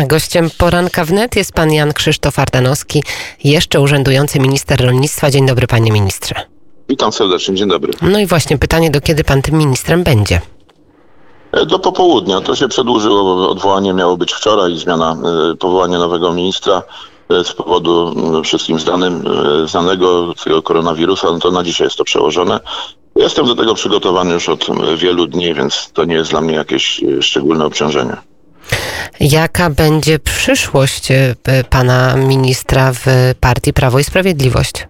A gościem poranka wnet jest pan Jan Krzysztof Ardanowski, jeszcze urzędujący minister rolnictwa. Dzień dobry, panie ministrze. Witam serdecznie, dzień dobry. No i właśnie pytanie, do kiedy pan tym ministrem będzie? E, Do popołudnia. To się przedłużyło, bo odwołanie miało być wczoraj, zmiana, e, powołanie nowego ministra e, z powodu m, wszystkim znanym, znanego tego koronawirusa, no to na dzisiaj jest to przełożone. Jestem do tego przygotowany już od m, wielu dni, więc to nie jest dla mnie jakieś szczególne obciążenie. Jaka będzie przyszłość e, pana ministra w partii Prawo i Sprawiedliwość?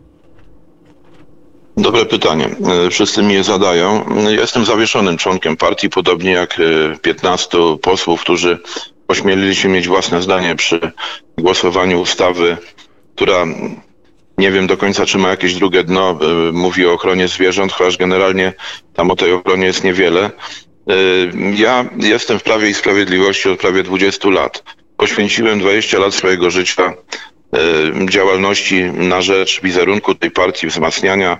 Dobre pytanie. E, Wszyscy mi je zadają. Jestem zawieszonym członkiem partii, podobnie jak e, 15 posłów, którzy ośmielili się mieć własne zdanie przy głosowaniu ustawy, która nie wiem do końca, czy ma jakieś drugie dno. e, Mówi o ochronie zwierząt, chociaż generalnie tam o tej ochronie jest niewiele. Ja jestem w Prawie i Sprawiedliwości od prawie 20 lat. Poświęciłem 20 lat swojego życia działalności na rzecz wizerunku tej partii, wzmacniania,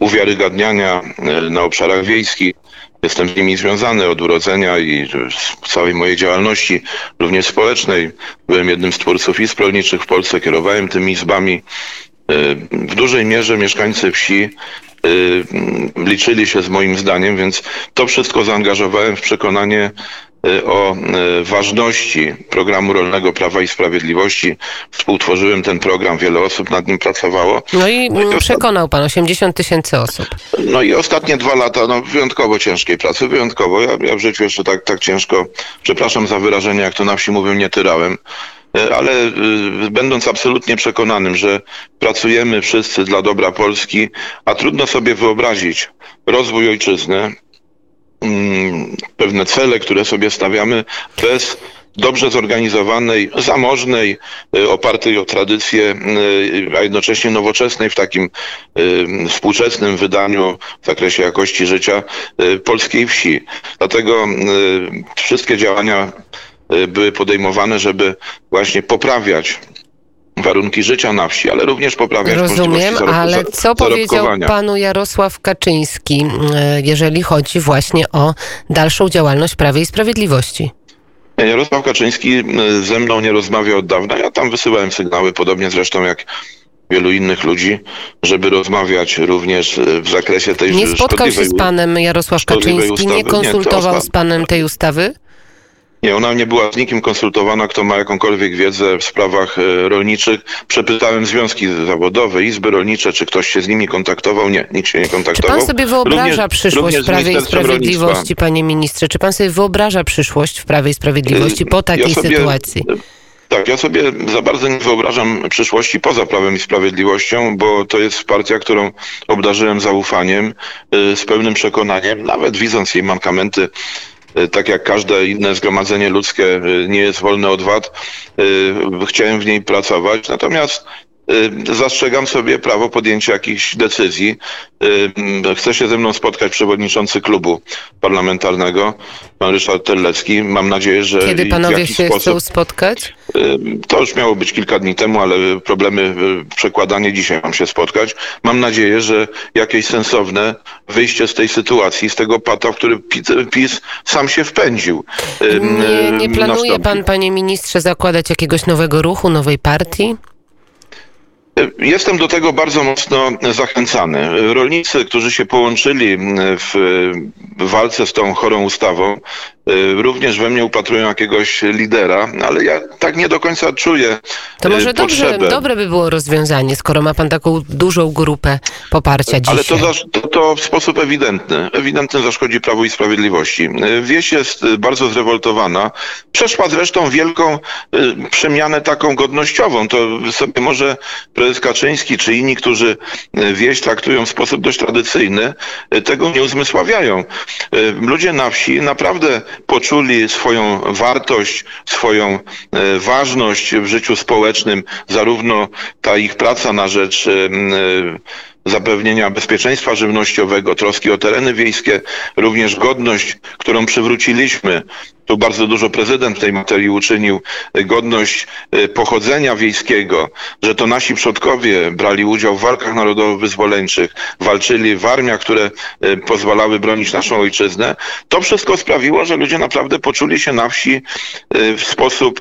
uwiarygadniania e, na obszarach wiejskich. Jestem z nimi związany od urodzenia i z całej mojej działalności, również społecznej. Byłem jednym z twórców izb rolniczych w Polsce, kierowałem tymi izbami. E, W dużej mierze mieszkańcy wsi e, liczyli się z moim zdaniem, więc to wszystko zaangażowałem w przekonanie e, o ważności programu rolnego Prawa i Sprawiedliwości. Współtworzyłem ten program, wiele osób nad nim pracowało. No i No i mm, przekonał pan 80 tysięcy osób. No i ostatnie dwa lata, no wyjątkowo ciężkiej pracy, wyjątkowo. Ja, ja w życiu jeszcze tak, tak ciężko, przepraszam za wyrażenie, jak to na wsi mówią, nie tyrałem. E, Ale y, będąc absolutnie przekonanym, że pracujemy wszyscy dla dobra Polski, a trudno sobie wyobrazić rozwój ojczyzny, mm, pewne cele, które sobie stawiamy bez dobrze zorganizowanej, zamożnej, y, opartej o tradycję, a jednocześnie nowoczesnej w takim współczesnym wydaniu w zakresie jakości życia polskiej wsi. Dlatego wszystkie działania były podejmowane, żeby właśnie poprawiać warunki życia na wsi, ale również poprawiać Rozumiem, ale co powiedział panu Jarosław Kaczyński, e, jeżeli chodzi właśnie o dalszą działalność Prawie i Sprawiedliwości? Jarosław Kaczyński y, ze mną nie rozmawiał od dawna. Ja tam wysyłałem sygnały, podobnie zresztą jak wielu innych ludzi, żeby rozmawiać również y, w zakresie tej Nie spotkał się z panem Jarosław Kaczyński, nie. Nie, konsultował osta- z panem tej ustawy? Nie, ona nie była z nikim konsultowana, kto ma jakąkolwiek wiedzę w sprawach e, rolniczych. Przepytałem związki zawodowe, izby rolnicze, czy ktoś się z nimi kontaktował. Nie, nikt się nie Czy kontaktował. pan sobie wyobraża Również- przyszłość również Prawie i Sprawiedliwości, Rolnictwa. panie ministrze? Czy pan sobie wyobraża przyszłość w Prawie i Sprawiedliwości po takiej Ja sobie- sytuacji? Tak, ja sobie za bardzo nie wyobrażam przyszłości poza Prawem i Sprawiedliwością, bo to jest partia, którą obdarzyłem zaufaniem, y, z pełnym przekonaniem, nawet widząc jej mankamenty, y, tak jak każde inne zgromadzenie ludzkie y, nie jest wolne od wad, y, chciałem w niej pracować. Natomiast zastrzegam sobie prawo podjęcia jakichś decyzji. Chce się ze mną spotkać przewodniczący klubu parlamentarnego, pan Ryszard Terlecki. Mam nadzieję, że Kiedy panowie się sposób... chcą spotkać? To już miało być kilka dni temu, ale problemy y, przekładanie dzisiaj mam się spotkać. Mam nadzieję, że jakieś sensowne wyjście z tej sytuacji, z tego pata, w który PiS, sam się wpędził. Nie, nie planuje nastąpi. pan, panie ministrze, zakładać jakiegoś nowego ruchu, nowej partii? Jestem do tego bardzo mocno zachęcany. Rolnicy, którzy się połączyli w walce z tą chorą ustawą, również we mnie upatrują jakiegoś lidera, ale ja tak nie do końca czuję To może dobrze, dobre by było rozwiązanie, skoro ma pan taką dużą grupę poparcia dzisiaj. Ale to, to, w sposób ewidentny, ewidentny zaszkodzi Prawu i Sprawiedliwości. Wieś jest y, bardzo zrewoltowana. Przeszła zresztą wielką y, przemianę taką godnościową. To sobie może prezes Kaczyński czy inni, którzy y, wieś traktują w sposób dość tradycyjny, tego nie uzmysławiają. Ludzie na wsi naprawdę poczuli swoją wartość, swoją ważność w życiu społecznym, zarówno ta ich praca na rzecz zapewnienia bezpieczeństwa żywnościowego, troski o tereny wiejskie, również godność, którą przywróciliśmy. Tu bardzo dużo prezydent w tej materii uczynił, godność e, pochodzenia wiejskiego, że to nasi przodkowie brali udział w walkach narodowo-wyzwoleńczych, walczyli w armiach, które e, pozwalały bronić naszą ojczyznę. To wszystko sprawiło, że ludzie naprawdę poczuli się na wsi e, w sposób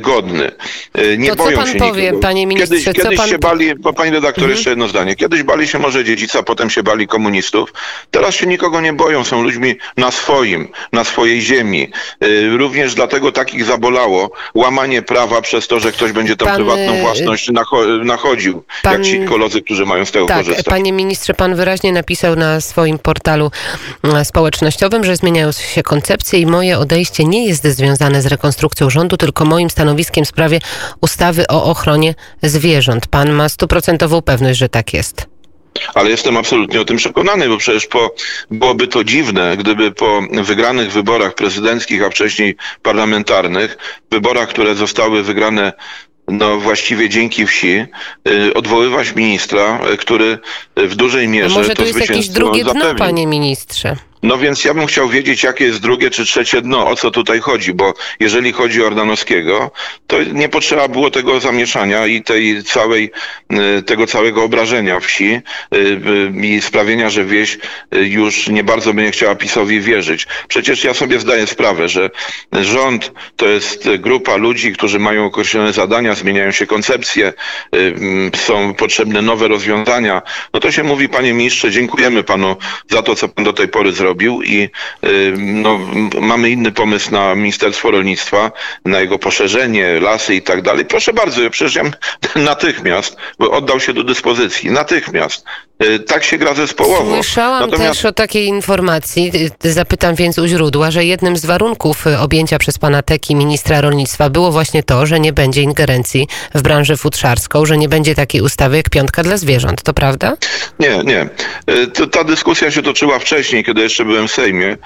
godny. E, Nie To co boją pan się powie, nikogo. panie ministrze, Kiedyś, co kiedyś pan- się bali, bo pani redaktor, Mhm. jeszcze jedno zdanie. Kiedyś bali się może dziedzica, potem się bali komunistów. Teraz się nikogo nie boją, są ludźmi na swoim, na swojej ziemi. E, Również dlatego takich zabolało łamanie prawa przez to, że ktoś będzie tą Pan, prywatną e, własność nacho- nachodził, pan- jak ci koledzy, którzy mają z tego Tak, korzystać. panie ministrze, pan wyraźnie napisał na swoim portalu społecznościowym, że zmieniają się koncepcje i moje odejście nie jest związane z rekonstrukcją rządu, tylko moim stanowiskiem w sprawie ustawy o ochronie zwierząt. Pan ma stuprocentową pewność, że tak jest. Ale jestem absolutnie o tym przekonany, bo przecież po, byłoby to dziwne, gdyby po wygranych wyborach prezydenckich, a wcześniej parlamentarnych, wyborach, które zostały wygrane no właściwie dzięki wsi, y, odwoływać ministra, y, który w dużej A mierze może to jest jakieś drugie dno, zapewnił. panie ministrze? No więc ja bym chciał wiedzieć, jakie jest drugie czy trzecie dno, o co tutaj chodzi, bo jeżeli chodzi o Ardanowskiego, to nie potrzeba było tego zamieszania i tej całej, y, tego całego obrażenia wsi y, y, i sprawienia, że wieś już nie bardzo będzie chciała PiSowi wierzyć. Przecież ja sobie zdaję sprawę, że rząd to jest grupa ludzi, którzy mają określone zadania, zmieniają się koncepcje, mm, są potrzebne nowe rozwiązania. No to się mówi, panie ministrze, dziękujemy panu za to, co pan do tej pory zrobił i y, no, mamy inny pomysł na Ministerstwo Rolnictwa, na jego poszerzenie, lasy i tak dalej. Proszę bardzo, ja przecież ja natychmiast, bo oddał się do dyspozycji, natychmiast. Y, Tak się gra zespołowo. Słyszałam też o takiej informacji, y, zapytam więc u źródła, że jednym z warunków objęcia przez pana Teki ministra rolnictwa było właśnie to, że nie będzie ingerencji w branżę futrzarską, że nie będzie takiej ustawy jak piątka dla zwierząt. To prawda? Nie, nie. Ta dyskusja się toczyła wcześniej, kiedy jeszcze byłem w Sejmie.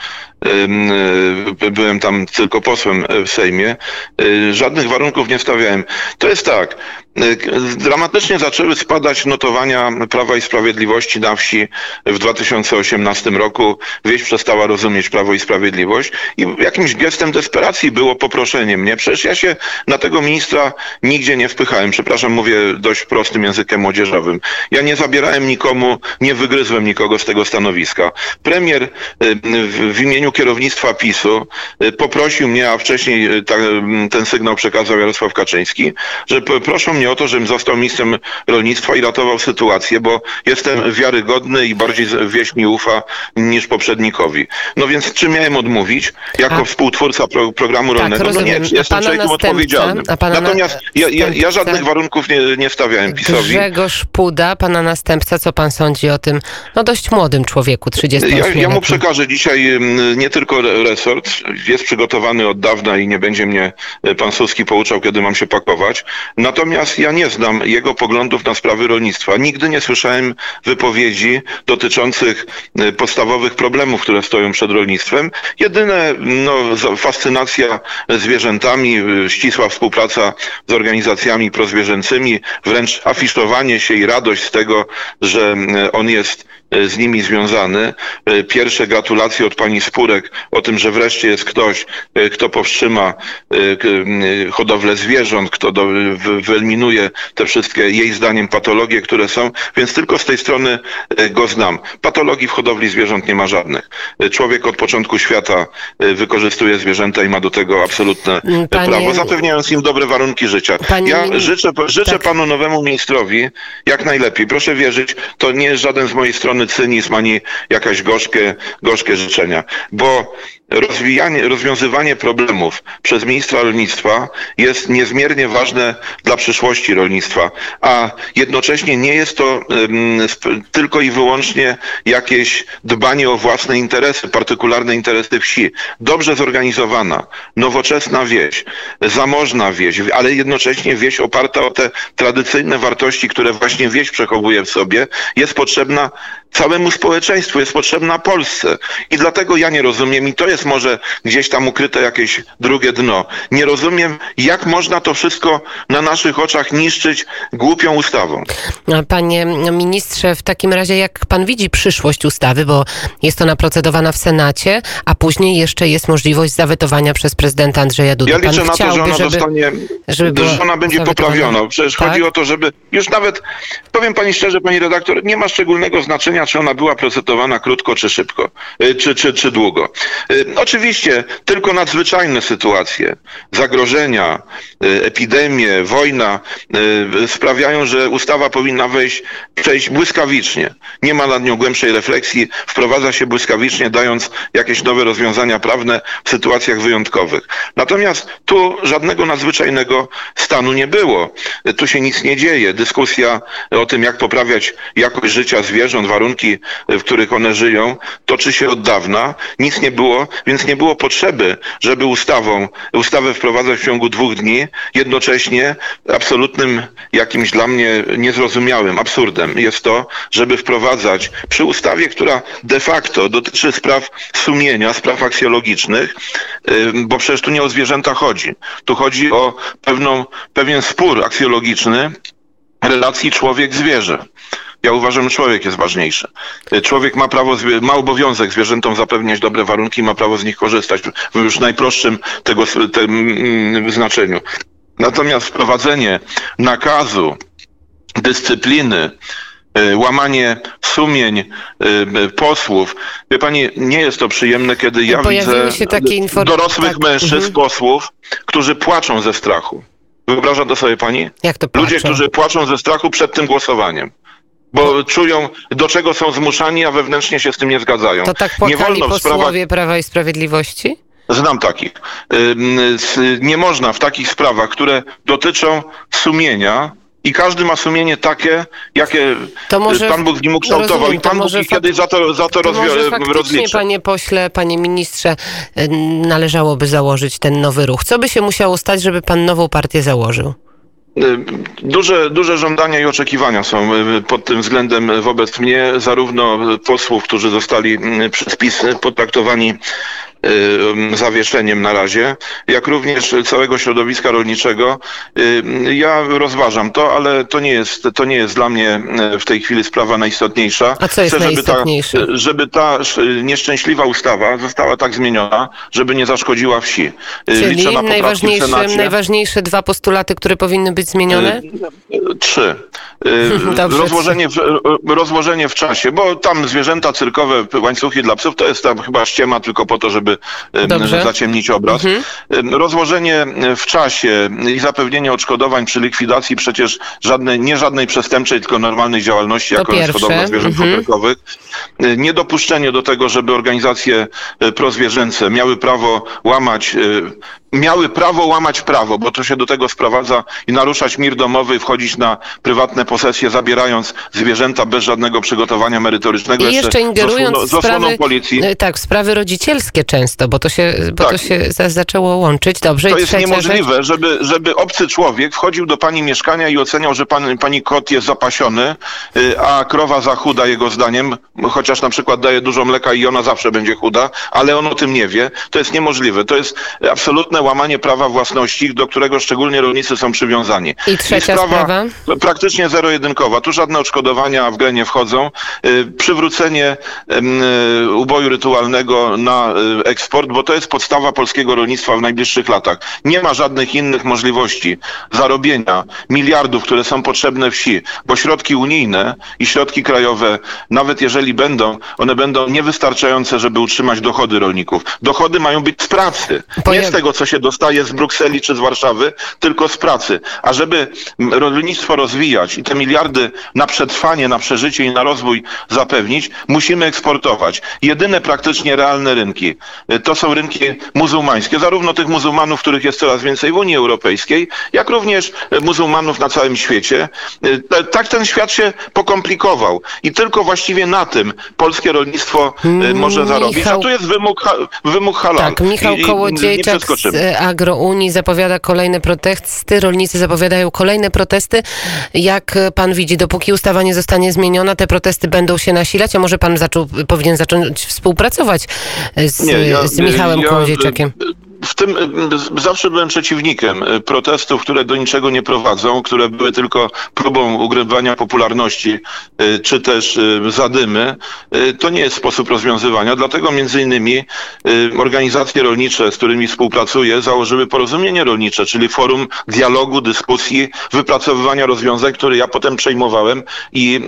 Y, Byłem tam tylko posłem y, w Sejmie. Y, Żadnych warunków nie stawiałem. To jest tak. Dramatycznie zaczęły spadać notowania Prawa i Sprawiedliwości na wsi w 2018 roku. Wieś przestała rozumieć Prawo i Sprawiedliwość i jakimś gestem desperacji było poproszenie mnie. Przecież ja się na tego ministra nigdzie nie wpychałem. Przepraszam, mówię dość prostym językiem młodzieżowym. Ja nie zabierałem nikomu, nie wygryzłem nikogo z tego stanowiska. Premier w, w imieniu kierownictwa PiSu y, poprosił mnie, a wcześniej y, ta, y, ten sygnał przekazał Jarosław Kaczyński, że proszą mnie o to, żebym został ministrem rolnictwa i ratował sytuację, bo jestem wiarygodny i bardziej wieś mi ufa niż poprzednikowi. No więc czy miałem odmówić jako A- współtwórca pro, programu Tak, rolnego? rozumiem. No nie, jestem człowiekiem następca- odpowiedzialnym. pana na- Natomiast ja, ja, ja żadnych warunków nie, nie stawiałem PiSowi. Grzegorz Puda, pana następca, co pan sądzi o tym no dość młodym człowieku, 38 Ja, ja mu przekażę dzisiaj mm, nie tylko re- resort, jest przygotowany od dawna i nie będzie mnie e, pan Suski pouczał, kiedy mam się pakować. Natomiast ja nie znam jego poglądów na sprawy rolnictwa. Nigdy nie słyszałem wypowiedzi dotyczących e, podstawowych problemów, które stoją przed rolnictwem. Jedyne no, fascynacja zwierzętami, e, ścisła współpraca z organizacjami prozwierzęcymi, wręcz afiszowanie się i radość z tego, że on jest z nimi związany. E, Pierwsze gratulacje od pani Spurek o tym, że wreszcie jest ktoś, e, kto powstrzyma e, e, hodowlę zwierząt, kto do, wy- wyeliminuje te wszystkie jej zdaniem patologie, które są, więc tylko z tej strony e, go znam. Patologii w hodowli zwierząt nie ma żadnych. E, Człowiek od początku świata e, wykorzystuje zwierzęta i ma do tego absolutne e, Panie- prawo, zapewniając im dobre warunki życia. Panie ja życzę, życzę tak. panu nowemu ministrowi jak najlepiej. Proszę wierzyć, to nie jest żaden z mojej strony cynizm ani jakaś gorzkie, gorzkie życzenia, bo rozwijanie, rozwiązywanie problemów przez ministra rolnictwa jest niezmiernie ważne dla przyszłości rolnictwa, a jednocześnie nie jest to sp- tylko i wyłącznie jakieś dbanie o własne interesy, partykularne interesy wsi. Dobrze zorganizowana, nowoczesna wieś, zamożna wieś, ale jednocześnie wieś oparta o te tradycyjne wartości, które właśnie wieś przechowuje w sobie, jest potrzebna całemu społeczeństwu, jest potrzebna Polsce. I dlatego ja nie rozumiem, i to jest może gdzieś tam ukryte jakieś drugie dno, nie rozumiem, jak można to wszystko na naszych oczach niszczyć głupią ustawą. Panie ministrze, w takim razie jak pan widzi przyszłość ustawy, bo jest ona procedowana w Senacie, a później jeszcze jest możliwość zawetowania przez prezydenta Andrzeja Dudę. Ja pan liczę na to, że ona żeby, zostanie, żeby że ona będzie poprawiona. Przecież Tak? chodzi o to, żeby już nawet, powiem pani szczerze, pani redaktor, nie ma szczególnego znaczenia, czy ona była procedowana krótko, czy szybko, y, czy, czy, czy długo. Y, Oczywiście tylko nadzwyczajne sytuacje, zagrożenia, epidemie, wojna sprawiają, że ustawa powinna wejść, przejść błyskawicznie. Nie ma nad nią głębszej refleksji, wprowadza się błyskawicznie, dając jakieś nowe rozwiązania prawne w sytuacjach wyjątkowych. Natomiast tu żadnego nadzwyczajnego stanu nie było. Tu się nic nie dzieje. Dyskusja o tym, jak poprawiać jakość życia zwierząt, warunki, w których one żyją, toczy się od dawna. Nic nie było, więc nie było potrzeby, żeby ustawą, ustawę wprowadzać w ciągu dwóch dni, jednocześnie absolutnym jakimś dla mnie niezrozumiałym absurdem jest to, żeby wprowadzać przy ustawie, która de facto dotyczy spraw sumienia, spraw aksjologicznych, bo przecież tu nie o zwierzęta chodzi. Tu chodzi o pewną, pewien spór aksjologiczny relacji człowiek-zwierzę. Ja uważam, że człowiek jest ważniejszy. Człowiek ma prawo, ma obowiązek zwierzętom zapewniać dobre warunki, ma prawo z nich korzystać w już najprostszym tego tym znaczeniu. Natomiast wprowadzenie nakazu, dyscypliny, y, łamanie sumień y, posłów. Wie pani, nie jest to przyjemne, kiedy ja widzę dorosłych tak. mężczyzn, mhm. posłów, którzy płaczą ze strachu. Wyobraża to sobie pani? Jak to płaczą? Ludzie, którzy płaczą ze strachu przed tym głosowaniem. Bo czują, do czego są zmuszani, a wewnętrznie się z tym nie zgadzają. To tak płakali nie wolno posłowie sprawach... Prawa i Sprawiedliwości? Znam takich. Nie można w takich sprawach, które dotyczą sumienia, i każdy ma sumienie takie, jakie może, Pan Bóg w nim ukształtował. Rozumiem, I Pan Bóg kiedyś za to, za to, to rozwi- rozliczy. panie pośle, panie ministrze, należałoby założyć ten nowy ruch. Co by się musiało stać, żeby pan nową partię założył? Duże, duże żądania i oczekiwania są pod tym względem wobec mnie, zarówno posłów, którzy zostali przez PiS potraktowani Y, zawieszeniem na razie, jak również całego środowiska rolniczego. Y, ja rozważam to, ale to nie jest, to nie jest dla mnie y, w tej chwili sprawa najistotniejsza. A co jest Chcę, najistotniejsze? Żeby ta, żeby ta nieszczęśliwa ustawa została tak zmieniona, żeby nie zaszkodziła wsi. Czyli najważniejsze, najważniejsze dwa postulaty, które powinny być zmienione? Trzy. Dobrze, rozłożenie, w, rozłożenie w czasie, bo tam zwierzęta cyrkowe, łańcuchy dla psów, to jest tam chyba ściema tylko po to, żeby żeby Dobrze. zaciemnić obraz. Mhm. Rozłożenie w czasie i zapewnienie odszkodowań przy likwidacji przecież żadnej, nie żadnej przestępczej, tylko normalnej działalności to jako pierwsze. hodowla zwierząt mhm. futerkowych. Niedopuszczenie do tego, żeby organizacje e, prozwierzęce miały prawo łamać e, miały prawo łamać prawo, bo to się do tego sprowadza i naruszać mir domowy wchodzić na prywatne posesje, zabierając zwierzęta bez żadnego przygotowania merytorycznego. I jeszcze ingerując w sprawy, policji. E, tak, sprawy rodzicielskie często, bo to się, bo tak. to się zaczęło łączyć. Dobrze. To jest niemożliwe, żeby, żeby obcy człowiek wchodził do pani mieszkania i oceniał, że pan, pani kot jest zapasiony, y, a krowa za chuda jego zdaniem, chociaż na przykład daje dużo mleka i ona zawsze będzie chuda, ale on o tym nie wie. To jest niemożliwe. To jest absolutne łamanie prawa własności, do którego szczególnie rolnicy są przywiązani. I trzecia I sprawa, sprawa? Praktycznie zero-jedynkowa. Tu żadne odszkodowania w grę nie wchodzą. Y, przywrócenie y, uboju rytualnego na eksport, bo to jest podstawa polskiego rolnictwa w najbliższych latach. Nie ma żadnych innych możliwości zarobienia miliardów, które są potrzebne wsi, bo środki unijne i środki krajowe, nawet jeżeli będą, one będą niewystarczające, żeby utrzymać dochody rolników. Dochody mają być z pracy, nie z tego, co się dostaje z Brukseli czy z Warszawy, tylko z pracy. A żeby rolnictwo rozwijać i te miliardy na przetrwanie, na przeżycie i na rozwój zapewnić, musimy eksportować. Jedyne praktycznie realne rynki to są rynki muzułmańskie, zarówno tych muzułmanów, których jest coraz więcej w Unii Europejskiej, jak również muzułmanów na całym świecie. Y, tak ten świat się pokomplikował i tylko właściwie na tym polskie rolnictwo y, może zarobić. Michał... A tu jest wymóg, wymóg halal. Tak, Michał Kołodziejczak z Agrounii zapowiada kolejne protesty, rolnicy zapowiadają kolejne protesty. Jak pan widzi, dopóki ustawa nie zostanie zmieniona, te protesty będą się nasilać, a może pan zaczął, powinien zacząć współpracować z, nie, z Michałem ja, Kołodziejczakiem? Tym y, zawsze byłem przeciwnikiem y, protestów, które do niczego nie prowadzą, które były tylko próbą ugrywania popularności, y, czy też zadymy. To nie jest sposób rozwiązywania. Dlatego między innymi organizacje rolnicze, z którymi współpracuję, założyły porozumienie rolnicze, czyli forum dialogu, dyskusji, wypracowywania rozwiązań, które ja potem przejmowałem i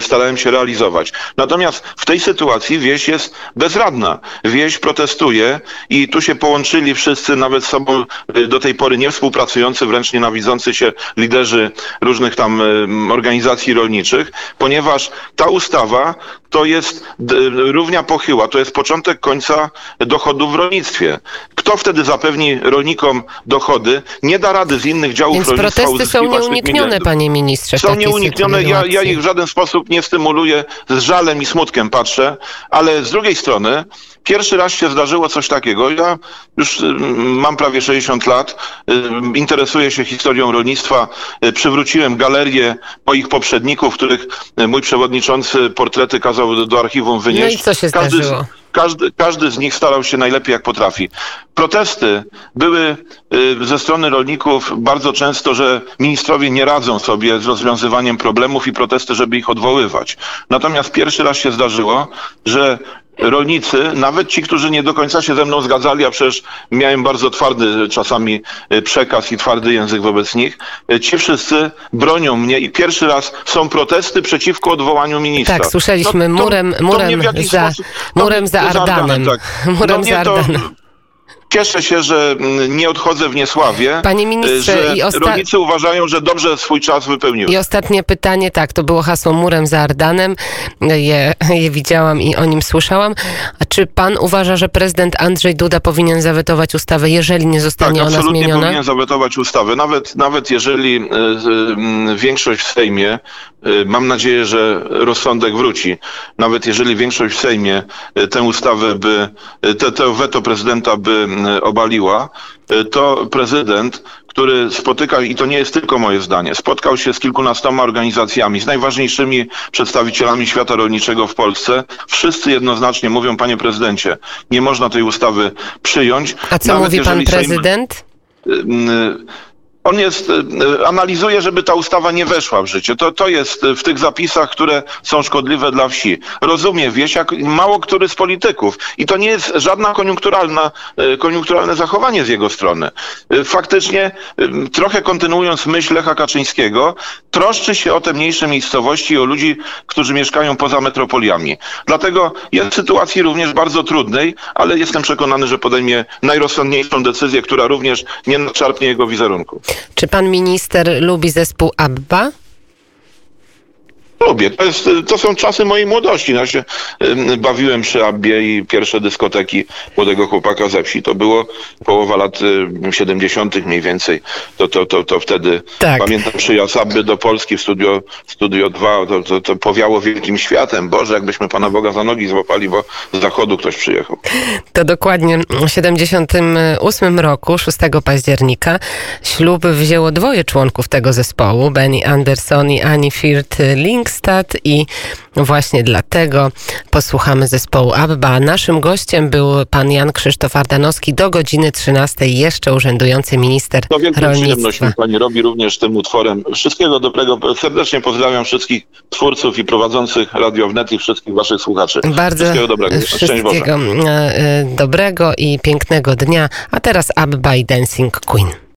starałem się realizować. Natomiast w tej sytuacji wieś jest bezradna. Wieś protestuje i tu się połączyli wszyscy, nawet z sobą y, do tej pory nie współpracujący, wręcz nienawidzący się liderzy różnych tam y, organizacji rolniczych, ponieważ ta ustawa to jest równia pochyła, to jest początek końca dochodów w rolnictwie. Kto wtedy zapewni rolnikom dochody? Nie da rady z innych działów Więc rolnictwa protesty są nieuniknione, panie ministrze. Są nieuniknione. Ja, ja ich w żaden sposób nie stymuluję. Z żalem i smutkiem patrzę, ale z drugiej strony pierwszy raz się zdarzyło coś takiego. Ja już mam prawie 60 lat, interesuję się historią rolnictwa. Przywróciłem galerię moich poprzedników, których mój przewodniczący portrety kazał do, archiwum wynieść. No i co się każdy, zdarzyło? Każdy, każdy z nich starał się najlepiej jak potrafi. Protesty były y, ze strony rolników bardzo często, że ministrowie nie radzą sobie z rozwiązywaniem problemów i protesty, żeby ich odwoływać. Natomiast pierwszy raz się zdarzyło, że rolnicy, nawet ci, którzy nie do końca się ze mną zgadzali, a przecież miałem bardzo twardy czasami y, przekaz i twardy język wobec nich, y, ci wszyscy bronią mnie i pierwszy raz są protesty przeciwko odwołaniu ministra. Tak, słyszeliśmy no, to, murem, murem, to za, sposób, murem za Ardanem. Tak. Murem no, za Ardanem. Cieszę się, że mm, nie odchodzę w niesławie. Panie ministrze, że i osta... rolnicy uważają, że dobrze swój czas wypełniły. I ostatnie pytanie, tak, to było hasło murem za Ardanem. Je, je widziałam i o nim słyszałam. A czy pan uważa, że prezydent Andrzej Duda powinien zawetować ustawę, jeżeli nie zostanie tak, ona absolutnie zmieniona? powinien zawetować ustawę. Nawet, nawet jeżeli y, y, większość w Sejmie, y, mam nadzieję, że rozsądek wróci, nawet jeżeli większość w Sejmie tę ustawę by, te, te weto prezydenta by obaliła, e, to prezydent, który spotyka, i to nie jest tylko moje zdanie, spotkał się z kilkunastoma organizacjami, z najważniejszymi przedstawicielami świata rolniczego w Polsce. Wszyscy jednoznacznie mówią, panie prezydencie, nie można tej ustawy przyjąć. A co mówi pan prezydent? Sejm on jest, e, analizuje, żeby ta ustawa nie weszła w życie. To, to jest w tych zapisach, które są szkodliwe dla wsi. Rozumie wieś jak mało który z polityków. I to nie jest żadna koniunkturalna, e, koniunkturalne zachowanie z jego strony. E, faktycznie, trochę kontynuując myśl Lecha Kaczyńskiego, troszczy się o te mniejsze miejscowości i o ludzi, którzy mieszkają poza metropoliami. Dlatego jest w sytuacji również bardzo trudnej, ale jestem przekonany, że podejmie najrozsądniejszą decyzję, która również nie nadczarpnie jego wizerunku. Czy pan minister lubi zespół ABBA? Lubię. To, jest, to są czasy mojej młodości. Ja się bawiłem przy Abbie i pierwsze dyskoteki młodego chłopaka ze wsi. To było połowa lat 70. mniej więcej. To, to, to, to wtedy tak. pamiętam przyjazd Abby do Polski w studio, studio 2. To, to, to powiało wielkim światem. Boże, jakbyśmy Pana Boga za nogi złapali, bo z zachodu ktoś przyjechał. To dokładnie w 78 roku, 6 października, ślub wzięło dwoje członków tego zespołu, Benny Anderson i Annie Firth I właśnie dlatego posłuchamy zespołu ABBA. Naszym gościem był pan Jan Krzysztof Ardanowski do godziny 13 jeszcze urzędujący minister to wielką rolnictwa. przyjemność mi pani robi również tym utworem. Wszystkiego dobrego. Serdecznie pozdrawiam wszystkich twórców i prowadzących Radio Wnet i wszystkich waszych słuchaczy. Bardzo wszystkiego dobrego. Wszystkiego e, e, dobrego i pięknego dnia. A teraz ABBA i Dancing Queen.